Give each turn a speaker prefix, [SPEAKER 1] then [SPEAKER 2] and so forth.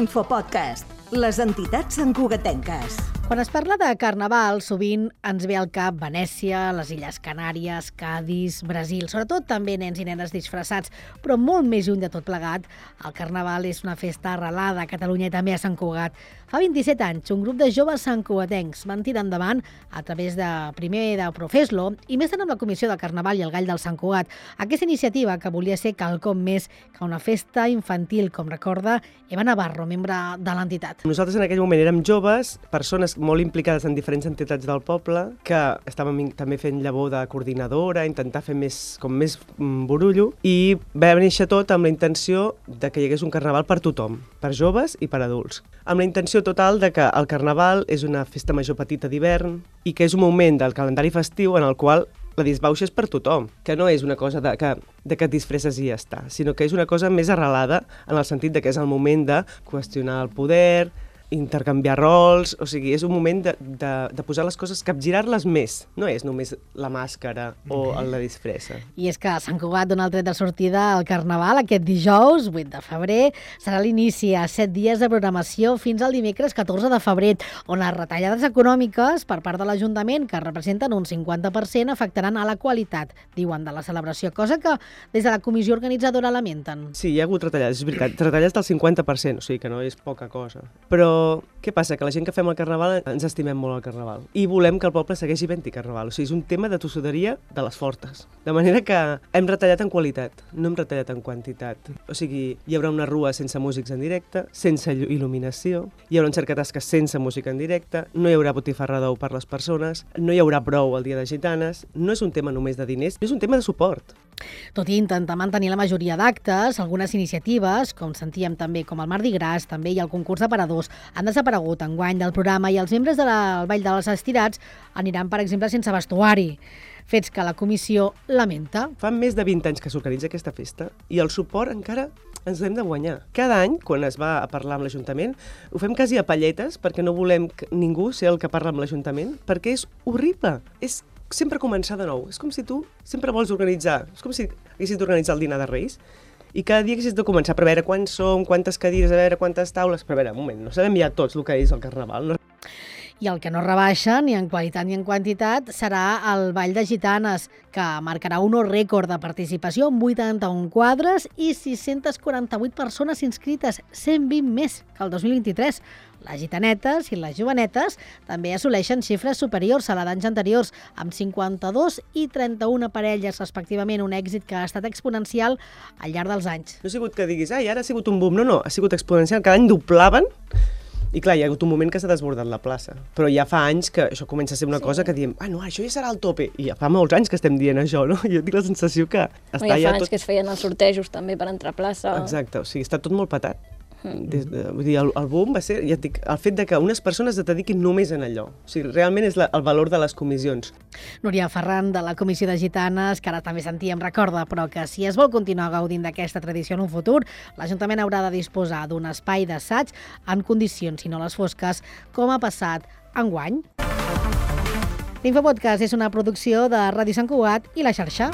[SPEAKER 1] Infopodcast, les entitats santcugatenques.
[SPEAKER 2] Quan es parla de carnaval, sovint ens ve al cap Venècia, les Illes Canàries, Cádiz, Brasil, sobretot també nens i nenes disfressats, però molt més lluny de tot plegat, el carnaval és una festa arrelada a Catalunya i també a Sant Cugat. Fa 27 anys, un grup de joves santcugatencs van tirar endavant a través de primer de Profeslo i més tant amb la Comissió de Carnaval i el Gall del Sant Cugat, aquesta iniciativa que volia ser quelcom més que una festa infantil, com recorda Eva Navarro, membre de l'entitat.
[SPEAKER 3] Nosaltres en aquell moment érem joves, persones molt implicades en diferents entitats del poble, que estàvem també fent llavor de coordinadora, intentar fer més, com més mm, burullo, i va néixer tot amb la intenció de que hi hagués un carnaval per tothom, per joves i per adults. Amb la intenció total de que el carnaval és una festa major petita d'hivern i que és un moment del calendari festiu en el qual la disbauxa és per tothom, que no és una cosa de que, de que et disfresses i ja està, sinó que és una cosa més arrelada en el sentit de que és el moment de qüestionar el poder, intercanviar rols, o sigui, és un moment de, de, de posar les coses, capgirar-les més. No és només la màscara o la disfressa.
[SPEAKER 2] I és que Sant Cugat dona el tret de sortida al Carnaval aquest dijous, 8 de febrer. Serà l'inici a 7 dies de programació fins al dimecres 14 de febrer, on les retallades econòmiques per part de l'Ajuntament, que representen un 50%, afectaran a la qualitat, diuen, de la celebració, cosa que des de la comissió organitzadora lamenten.
[SPEAKER 3] Sí, hi ha hagut retallades, és veritat. Retallades del 50%, o sigui que no és poca cosa. Però què passa? Que la gent que fem el Carnaval ens estimem molt el Carnaval i volem que el poble segueixi fent-hi Carnaval. O sigui, és un tema de tossuderia de les fortes. De manera que hem retallat en qualitat, no hem retallat en quantitat. O sigui, hi haurà una rua sense músics en directe, sense il·luminació, hi haurà un cercatasca sense música en directe, no hi haurà botifarra d'ou per les persones, no hi haurà brou el dia de gitanes, no és un tema només de diners, és un tema de suport.
[SPEAKER 2] Tot i intentar mantenir la majoria d'actes, algunes iniciatives, com sentíem també com el Mardi Gras, també i el concurs de paradors, han desaparegut en guany del programa i els membres del de Vall dels Estirats aniran, per exemple, sense vestuari fets que la comissió lamenta.
[SPEAKER 3] Fa més de 20 anys que s'organitza aquesta festa i el suport encara ens l'hem de guanyar. Cada any, quan es va a parlar amb l'Ajuntament, ho fem quasi a palletes perquè no volem que ningú ser el que parla amb l'Ajuntament, perquè és horrible. És sempre començar de nou. És com si tu sempre vols organitzar, és com si haguessis d'organitzar el dinar de Reis i cada dia haguessis de començar per veure quants som, quantes cadires, a veure quantes taules, però a veure, un moment, no sabem ja tots el que és el Carnaval. No?
[SPEAKER 2] I el que no rebaixa, ni en qualitat ni en quantitat, serà el Ball de Gitanes, que marcarà un rècord de participació amb 81 quadres i 648 persones inscrites, 120 més que el 2023. Les gitanetes i les jovenetes també assoleixen xifres superiors a l'any anteriors, amb 52 i 31 parelles, respectivament, un èxit que ha estat exponencial al llarg dels anys.
[SPEAKER 3] No ha sigut que diguis, ai, ara ha sigut un boom. No, no, ha sigut exponencial. Cada any doblaven i clar, hi ha hagut un moment que s'ha desbordat la plaça. Però ja fa anys que això comença a ser una sí. cosa que diem, ah, no, això ja serà el tope. I ja fa molts anys que estem dient això, no? Jo tinc la sensació que està
[SPEAKER 4] ja,
[SPEAKER 3] ja
[SPEAKER 4] fa anys
[SPEAKER 3] tot...
[SPEAKER 4] que es feien els sortejos també per entrar a plaça.
[SPEAKER 3] Exacte, o sigui, està tot molt patat. Des de, vull dir, el, el boom va ser ja et dic, el fet de que unes persones es dediquin només en allò. O sigui, realment és la, el valor de les comissions.
[SPEAKER 2] Núria Ferran, de la Comissió de Gitanes, que ara també sentíem, recorda, però que si es vol continuar gaudint d'aquesta tradició en un futur, l'Ajuntament haurà de disposar d'un espai d'assaig en condicions, si no les fosques, com ha passat enguany. L'Infopodcast és una producció de Ràdio Sant Cugat i la xarxa.